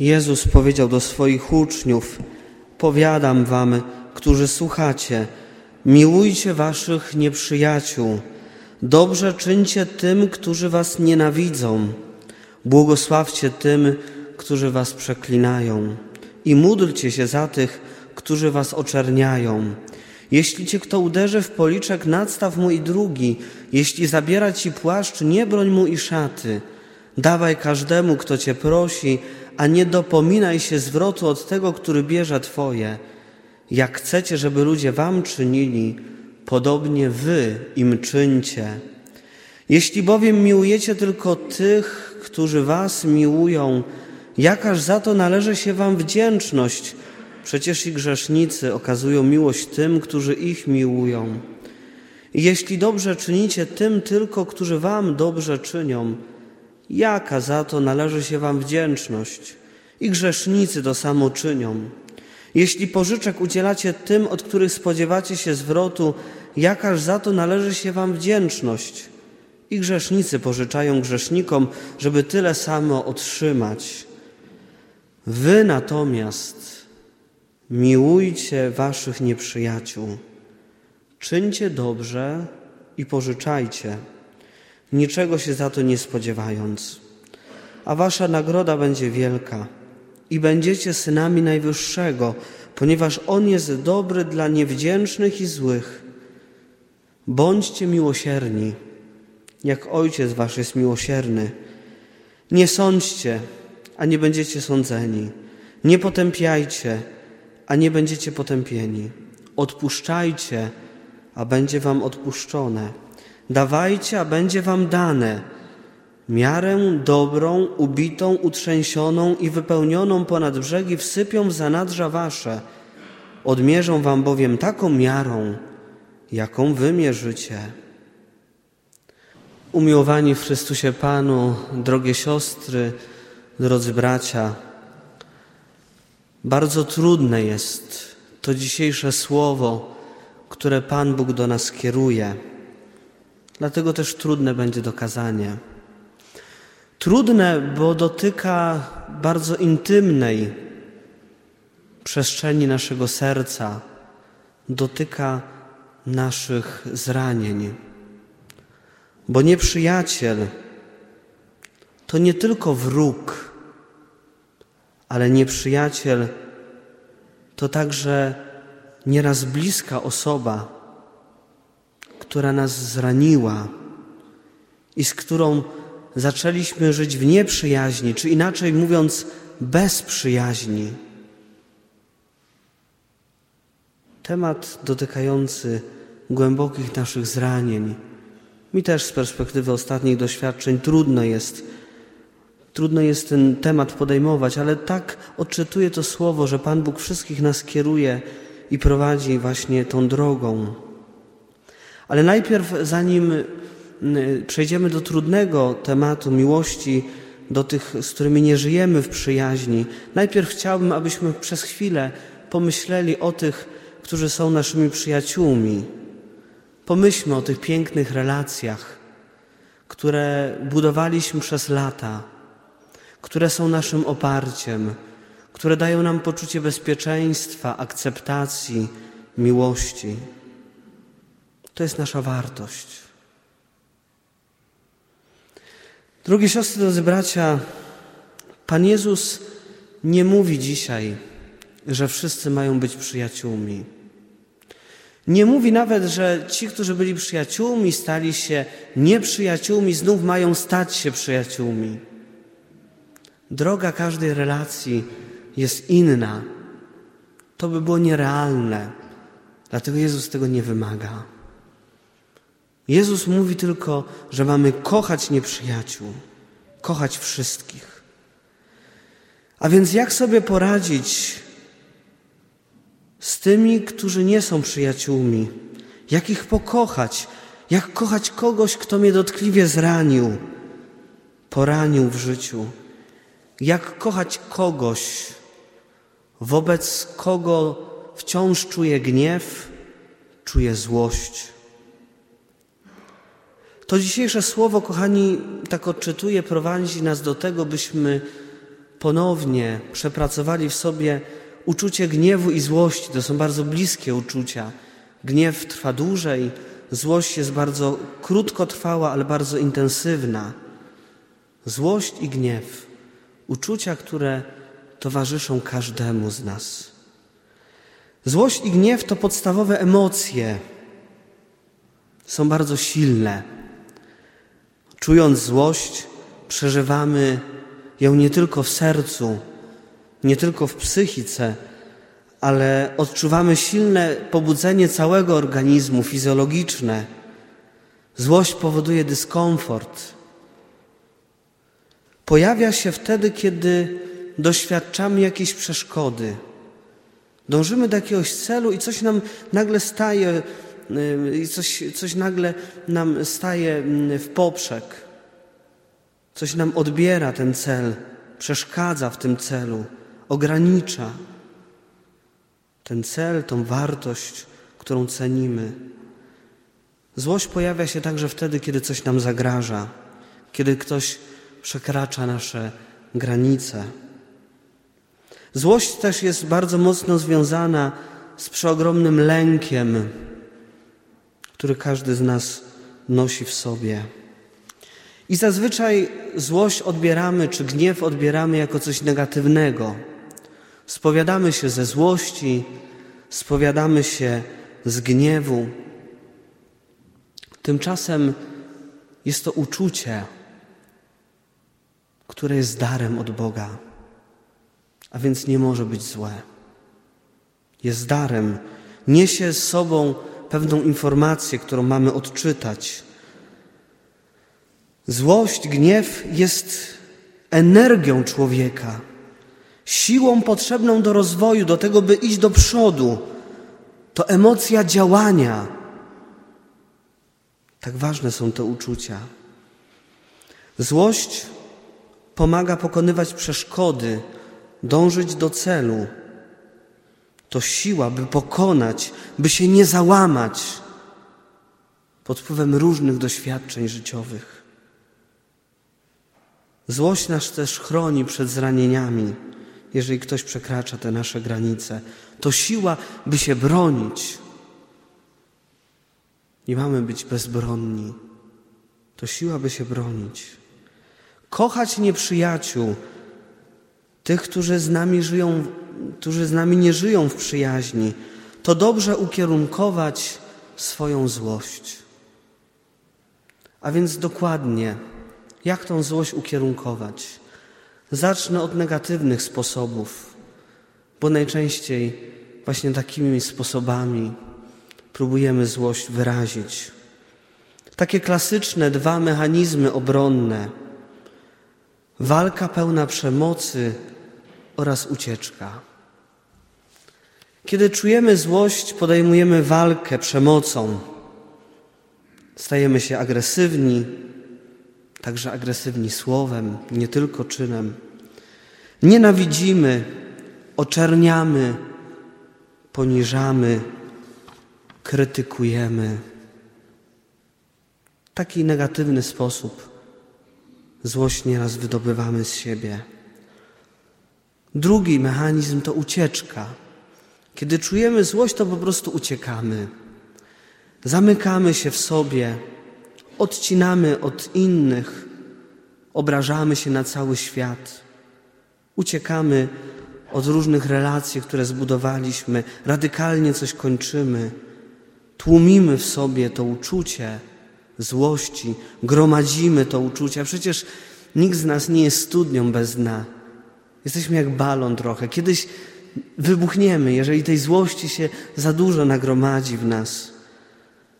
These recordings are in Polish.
Jezus powiedział do swoich uczniów: Powiadam wam, którzy słuchacie, miłujcie waszych nieprzyjaciół, dobrze czyńcie tym, którzy was nienawidzą, błogosławcie tym, którzy was przeklinają, i módlcie się za tych, którzy was oczerniają. Jeśli cię kto uderzy w policzek, nadstaw mu i drugi. Jeśli zabiera ci płaszcz, nie broń mu i szaty. Dawaj każdemu, kto cię prosi, a nie dopominaj się zwrotu od tego, który bierze twoje. Jak chcecie, żeby ludzie wam czynili, podobnie wy im czyńcie. Jeśli bowiem miłujecie tylko tych, którzy was miłują, jakaż za to należy się wam wdzięczność? Przecież i grzesznicy okazują miłość tym, którzy ich miłują. Jeśli dobrze czynicie tym tylko, którzy wam dobrze czynią, jaka za to należy się wam wdzięczność? I grzesznicy to samo czynią. Jeśli pożyczek udzielacie tym, od których spodziewacie się zwrotu, jakaż za to należy się wam wdzięczność? I grzesznicy pożyczają grzesznikom, żeby tyle samo otrzymać. Wy natomiast miłujcie waszych nieprzyjaciół, czyńcie dobrze i pożyczajcie, niczego się za to nie spodziewając, a wasza nagroda będzie wielka i będziecie synami Najwyższego, ponieważ On jest dobry dla niewdzięcznych i złych. Bądźcie miłosierni, jak Ojciec Wasz jest miłosierny. Nie sądźcie, a nie będziecie sądzeni. Nie potępiajcie, a nie będziecie potępieni. Odpuszczajcie, a będzie Wam odpuszczone. Dawajcie, a będzie Wam dane Miarę dobrą, ubitą, utrzęsioną i wypełnioną ponad brzegi wsypią w zanadrza wasze. Odmierzą wam bowiem taką miarą, jaką wy mierzycie. Umiłowani w Chrystusie Panu, drogie siostry, drodzy bracia, bardzo trudne jest to dzisiejsze słowo, które Pan Bóg do nas kieruje. Dlatego też trudne będzie dokazanie. Trudne, bo dotyka bardzo intymnej przestrzeni naszego serca, dotyka naszych zranień. Bo nieprzyjaciel to nie tylko wróg, ale nieprzyjaciel to także nieraz bliska osoba, która nas zraniła i z którą zaczęliśmy żyć w nieprzyjaźni, czy inaczej mówiąc, bez przyjaźni. Temat dotykający głębokich naszych zranień. Mi też z perspektywy ostatnich doświadczeń trudno jest, trudno jest ten temat podejmować, ale tak odczytuję to słowo, że Pan Bóg wszystkich nas kieruje i prowadzi właśnie tą drogą. Ale najpierw, zanim przejdziemy do trudnego tematu miłości, do tych, z którymi nie żyjemy w przyjaźni, najpierw chciałbym, abyśmy przez chwilę pomyśleli o tych, którzy są naszymi przyjaciółmi. Pomyślmy o tych pięknych relacjach, które budowaliśmy przez lata, które są naszym oparciem, które dają nam poczucie bezpieczeństwa, akceptacji, miłości. To jest nasza wartość. Drogie siostry, drodzy bracia, Pan Jezus nie mówi dzisiaj, że wszyscy mają być przyjaciółmi. Nie mówi nawet, że ci, którzy byli przyjaciółmi, stali się nieprzyjaciółmi, znów mają stać się przyjaciółmi. Droga każdej relacji jest inna. To by było nierealne. Dlatego Jezus tego nie wymaga. Jezus mówi tylko, że mamy kochać nieprzyjaciół, kochać wszystkich. A więc jak sobie poradzić z tymi, którzy nie są przyjaciółmi? Jak ich pokochać? Jak kochać kogoś, kto mnie dotkliwie zranił, poranił w życiu? Jak kochać kogoś, wobec kogo wciąż czuję gniew, czuję złość? To dzisiejsze słowo, kochani, tak odczytuję, prowadzi nas do tego, byśmy ponownie przepracowali w sobie uczucie gniewu i złości. To są bardzo bliskie uczucia. Gniew trwa dłużej, złość jest bardzo krótkotrwała, ale bardzo intensywna. Złość i gniew, uczucia, które towarzyszą każdemu z nas. Złość i gniew to podstawowe emocje. Są bardzo silne. Czując złość, przeżywamy ją nie tylko w sercu, nie tylko w psychice, ale odczuwamy silne pobudzenie całego organizmu fizjologiczne. Złość powoduje dyskomfort. Pojawia się wtedy, kiedy doświadczamy jakiejś przeszkody. Dążymy do jakiegoś celu i coś nam nagle staje, y, coś, coś nagle nam staje mm, w poprzek. Coś nam odbiera ten cel, przeszkadza w tym celu, ogranicza ten cel, tą wartość, którą cenimy. Złość pojawia się także wtedy, kiedy coś nam zagraża, kiedy ktoś przekracza nasze granice. Złość też jest bardzo mocno związana z przeogromnym lękiem, który każdy z nas nosi w sobie. I zazwyczaj złość odbieramy, czy gniew odbieramy jako coś negatywnego. Spowiadamy się ze złości, spowiadamy się z gniewu. Tymczasem jest to uczucie, które jest darem od Boga, a więc nie może być złe. Jest darem, niesie z sobą pewną informację, którą mamy odczytać. Złość, gniew jest energią człowieka, siłą potrzebną do rozwoju, do tego, by iść do przodu. To emocja działania. Tak ważne są te uczucia. Złość pomaga pokonywać przeszkody, dążyć do celu. To siła, by pokonać, by się nie załamać pod wpływem różnych doświadczeń życiowych. Złość nas też chroni przed zranieniami, jeżeli ktoś przekracza te nasze granice. To siła, by się bronić. Nie mamy być bezbronni. To siła, by się bronić. Kochać nieprzyjaciół, tych, którzy z nami żyją, którzy z nami nie żyją w przyjaźni, to dobrze ukierunkować swoją złość. A więc dokładnie, jak tą złość ukierunkować? Zacznę od negatywnych sposobów, bo najczęściej właśnie takimi sposobami próbujemy złość wyrazić. Takie klasyczne dwa mechanizmy obronne: walka pełna przemocy oraz ucieczka. Kiedy czujemy złość, podejmujemy walkę przemocą. Stajemy się agresywni, także agresywni słowem, nie tylko czynem. Nienawidzimy, oczerniamy, poniżamy, krytykujemy. W taki negatywny sposób złość nieraz wydobywamy z siebie. Drugi mechanizm to ucieczka. Kiedy czujemy złość, to po prostu uciekamy. Zamykamy się w sobie, odcinamy od innych, obrażamy się na cały świat, uciekamy od różnych relacji, które zbudowaliśmy, radykalnie coś kończymy, tłumimy w sobie to uczucie złości, gromadzimy to uczucie. A przecież nikt z nas nie jest studnią bez dna. Jesteśmy jak balon trochę. Kiedyś wybuchniemy, jeżeli tej złości się za dużo nagromadzi w nas.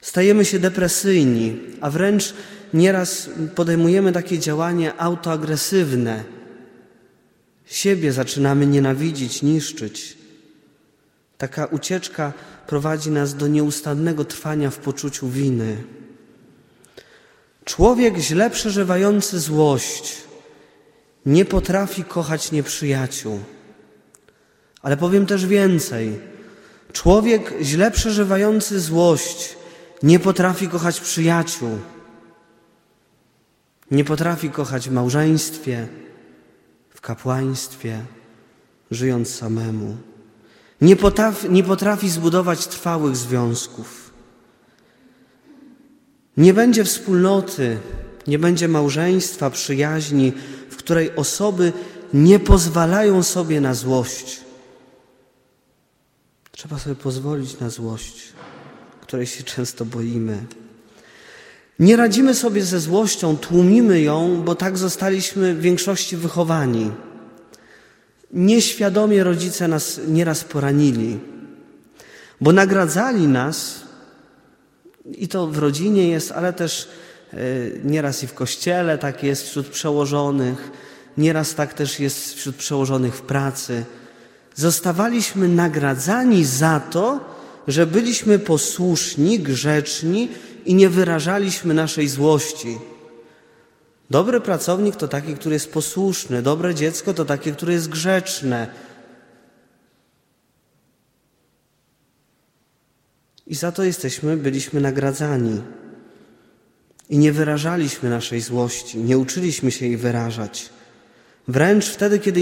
Stajemy się depresyjni, a wręcz nieraz podejmujemy takie działania autoagresywne. Siebie zaczynamy nienawidzić, niszczyć. Taka ucieczka prowadzi nas do nieustannego trwania w poczuciu winy. Człowiek źle przeżywający złość nie potrafi kochać nieprzyjaciół. Ale powiem też więcej. Człowiek źle przeżywający złość nie potrafi kochać przyjaciół, nie potrafi kochać w małżeństwie, w kapłaństwie, żyjąc samemu. Nie potrafi, nie potrafi zbudować trwałych związków. Nie będzie wspólnoty, nie będzie małżeństwa, przyjaźni, której osoby nie pozwalają sobie na złość. Trzeba sobie pozwolić na złość, której się często boimy. Nie radzimy sobie ze złością, tłumimy ją, bo tak zostaliśmy w większości wychowani. Nieświadomie rodzice nas nieraz poranili, bo nagradzali nas, i to w rodzinie jest, ale też nieraz i w kościele tak jest wśród przełożonych, nieraz tak też jest wśród przełożonych w pracy. Zostawaliśmy nagradzani za to, że byliśmy posłuszni, grzeczni i nie wyrażaliśmy naszej złości. Dobry pracownik to taki, który jest posłuszny, dobre dziecko to takie, które jest grzeczne. I za to jesteśmy, byliśmy nagradzani. I nie wyrażaliśmy naszej złości, nie uczyliśmy się jej wyrażać. Wręcz wtedy, kiedy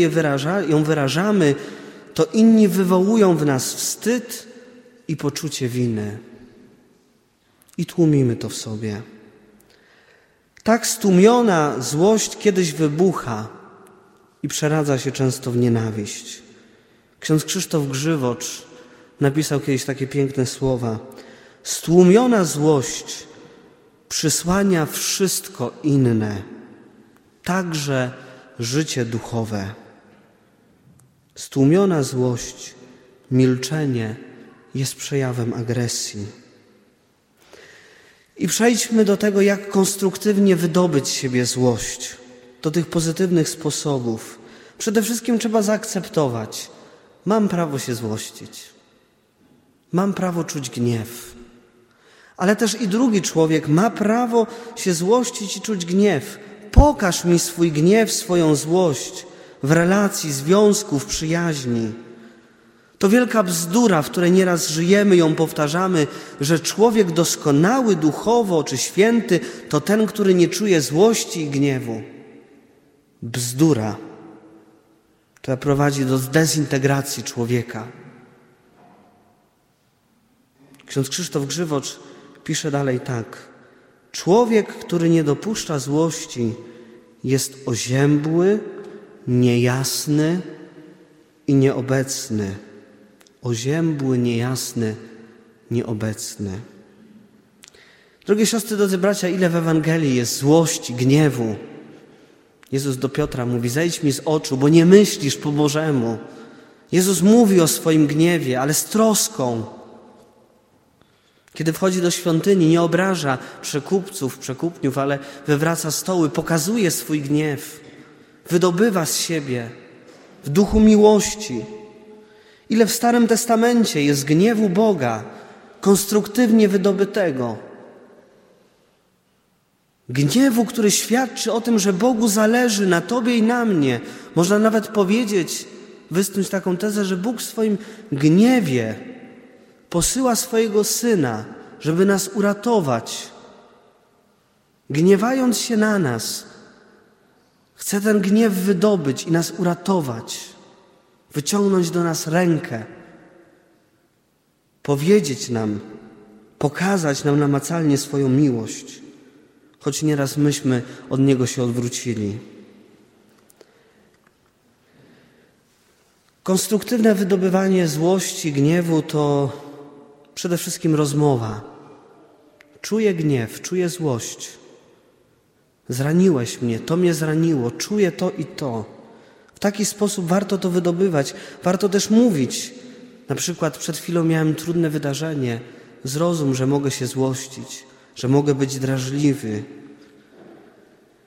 ją wyrażamy, to inni wywołują w nas wstyd i poczucie winy. I tłumimy to w sobie. Tak stłumiona złość kiedyś wybucha i przeradza się często w nienawiść. Ksiądz Krzysztof Grzywocz napisał kiedyś takie piękne słowa. Stłumiona złość przysłania wszystko inne, także życie duchowe. Stłumiona złość, milczenie jest przejawem agresji. I przejdźmy do tego, jak konstruktywnie wydobyć siebie złość, do tych pozytywnych sposobów. Przede wszystkim trzeba zaakceptować, mam prawo się złościć, mam prawo czuć gniew. Ale też i drugi człowiek ma prawo się złościć i czuć gniew. Pokaż mi swój gniew, swoją złość w relacji, związku, w przyjaźni. To wielka bzdura, w której nieraz żyjemy, ją powtarzamy, że człowiek doskonały duchowo czy święty to ten, który nie czuje złości i gniewu. Bzdura, która prowadzi do dezintegracji człowieka. Ksiądz Krzysztof Grzywocz pisze dalej tak. Człowiek, który nie dopuszcza złości, jest oziębły, niejasny i nieobecny oziębły, niejasny, nieobecny. Drogie siostry, drodzy bracia, ile w Ewangelii jest złości, gniewu. Jezus do Piotra mówi: Zejdź mi z oczu, bo nie myślisz po Bożemu. Jezus mówi o swoim gniewie, ale z troską. Kiedy wchodzi do świątyni, nie obraża przekupców, przekupniów, ale wywraca stoły, pokazuje swój gniew, wydobywa z siebie w duchu miłości. Ile w Starym Testamencie jest gniewu Boga, konstruktywnie wydobytego. Gniewu, który świadczy o tym, że Bogu zależy na Tobie i na mnie. Można nawet powiedzieć, wysnuć taką tezę, że Bóg w swoim gniewie posyła swojego Syna, żeby nas uratować. Gniewając się na nas, chce ten gniew wydobyć i nas uratować wyciągnąć do nas rękę, powiedzieć nam, pokazać nam namacalnie swoją miłość, choć nieraz myśmy od Niego się odwrócili. Konstruktywne wydobywanie złości, gniewu to przede wszystkim rozmowa. Czuję gniew, czuję złość. Zraniłeś mnie, to mnie zraniło, czuję to i to. W taki sposób warto to wydobywać, warto też mówić. Na przykład przed chwilą miałem trudne wydarzenie. Zrozum, że mogę się złościć, że mogę być drażliwy.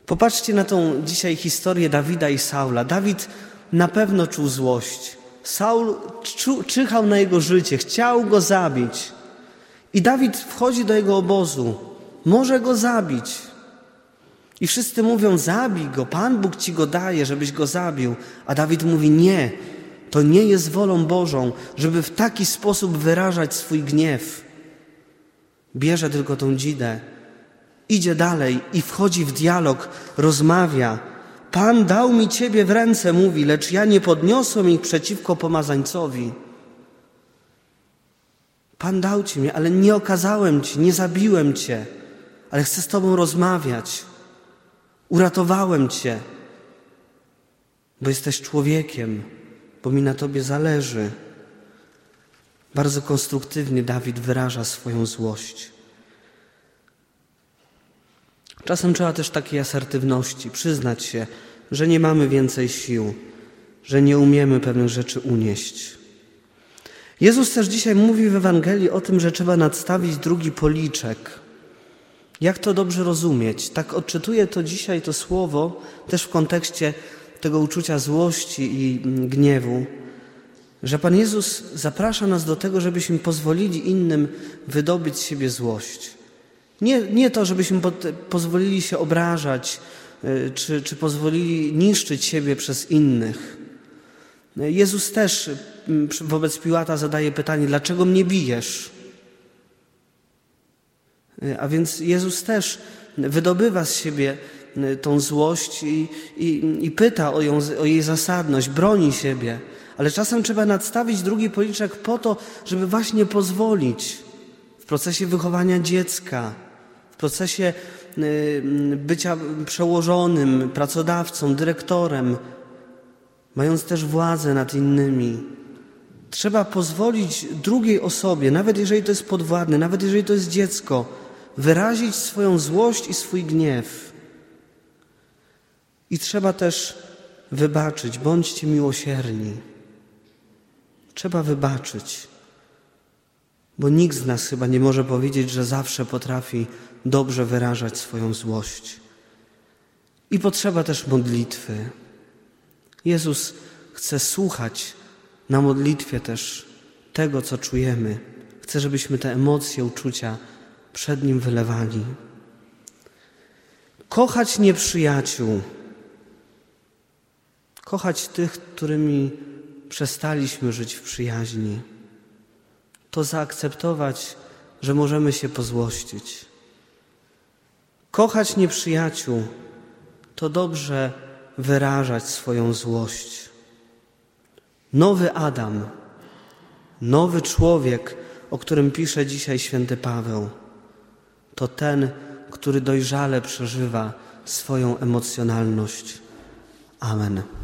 Popatrzcie na tą dzisiaj historię Dawida i Saula. Dawid na pewno czuł złość. Saul czyhał na jego życie, chciał go zabić. I Dawid wchodzi do jego obozu. Może go zabić. I wszyscy mówią: Zabij go, Pan Bóg ci go daje, żebyś go zabił. A Dawid mówi: Nie, to nie jest wolą Bożą, żeby w taki sposób wyrażać swój gniew. Bierze tylko tą dzidę, idzie dalej i wchodzi w dialog, rozmawia, Pan dał mi Ciebie w ręce, mówi, lecz ja nie podniosłem ich przeciwko pomazańcowi. Pan dał Ci mnie, ale nie okazałem Ci, nie zabiłem Cię, ale chcę z Tobą rozmawiać. Uratowałem Cię, bo jesteś człowiekiem, bo mi na Tobie zależy. Bardzo konstruktywnie Dawid wyraża swoją złość. Czasem trzeba też takiej asertywności, przyznać się, że nie mamy więcej sił, że nie umiemy pewnych rzeczy unieść. Jezus też dzisiaj mówi w Ewangelii o tym, że trzeba nadstawić drugi policzek. Jak to dobrze rozumieć? Tak odczytuję to dzisiaj, to słowo, też w kontekście tego uczucia złości i gniewu, że Pan Jezus zaprasza nas do tego, żebyśmy pozwolili innym wydobyć z siebie złość. Nie, nie to, żebyśmy pozwolili się obrażać, y, czy, czy pozwolili niszczyć siebie przez innych. Jezus też mm, wobec Piłata zadaje pytanie: dlaczego mnie bijesz? Y, a więc Jezus też wydobywa z siebie y, tą złość i, i, i pyta o, ją, o jej zasadność, broni siebie. Ale czasem trzeba nadstawić drugi policzek po to, żeby właśnie pozwolić w procesie wychowania dziecka, procesie y, bycia przełożonym, pracodawcą, dyrektorem, mając też władzę nad innymi. Trzeba pozwolić drugiej osobie, nawet jeżeli to jest podwładny, nawet jeżeli to jest dziecko, wyrazić swoją złość i swój gniew. I trzeba też wybaczyć, bądźcie miłosierni. Trzeba wybaczyć, bo nikt z nas chyba nie może powiedzieć, że zawsze potrafi dobrze wyrażać swoją złość. I potrzeba też modlitwy. Jezus chce słuchać na modlitwie też tego, co czujemy. Chce, żebyśmy te emocje, uczucia przed Nim wylewali. Kochać nieprzyjaciół. Kochać tych, którymi przestaliśmy żyć w przyjaźni. To zaakceptować, że możemy się pozłościć Kochać nieprzyjaciół to dobrze wyrażać swoją złość. Nowy Adam, nowy człowiek, o którym pisze dzisiaj święty Paweł, to ten, który dojrzale przeżywa swoją emocjonalność. Amen.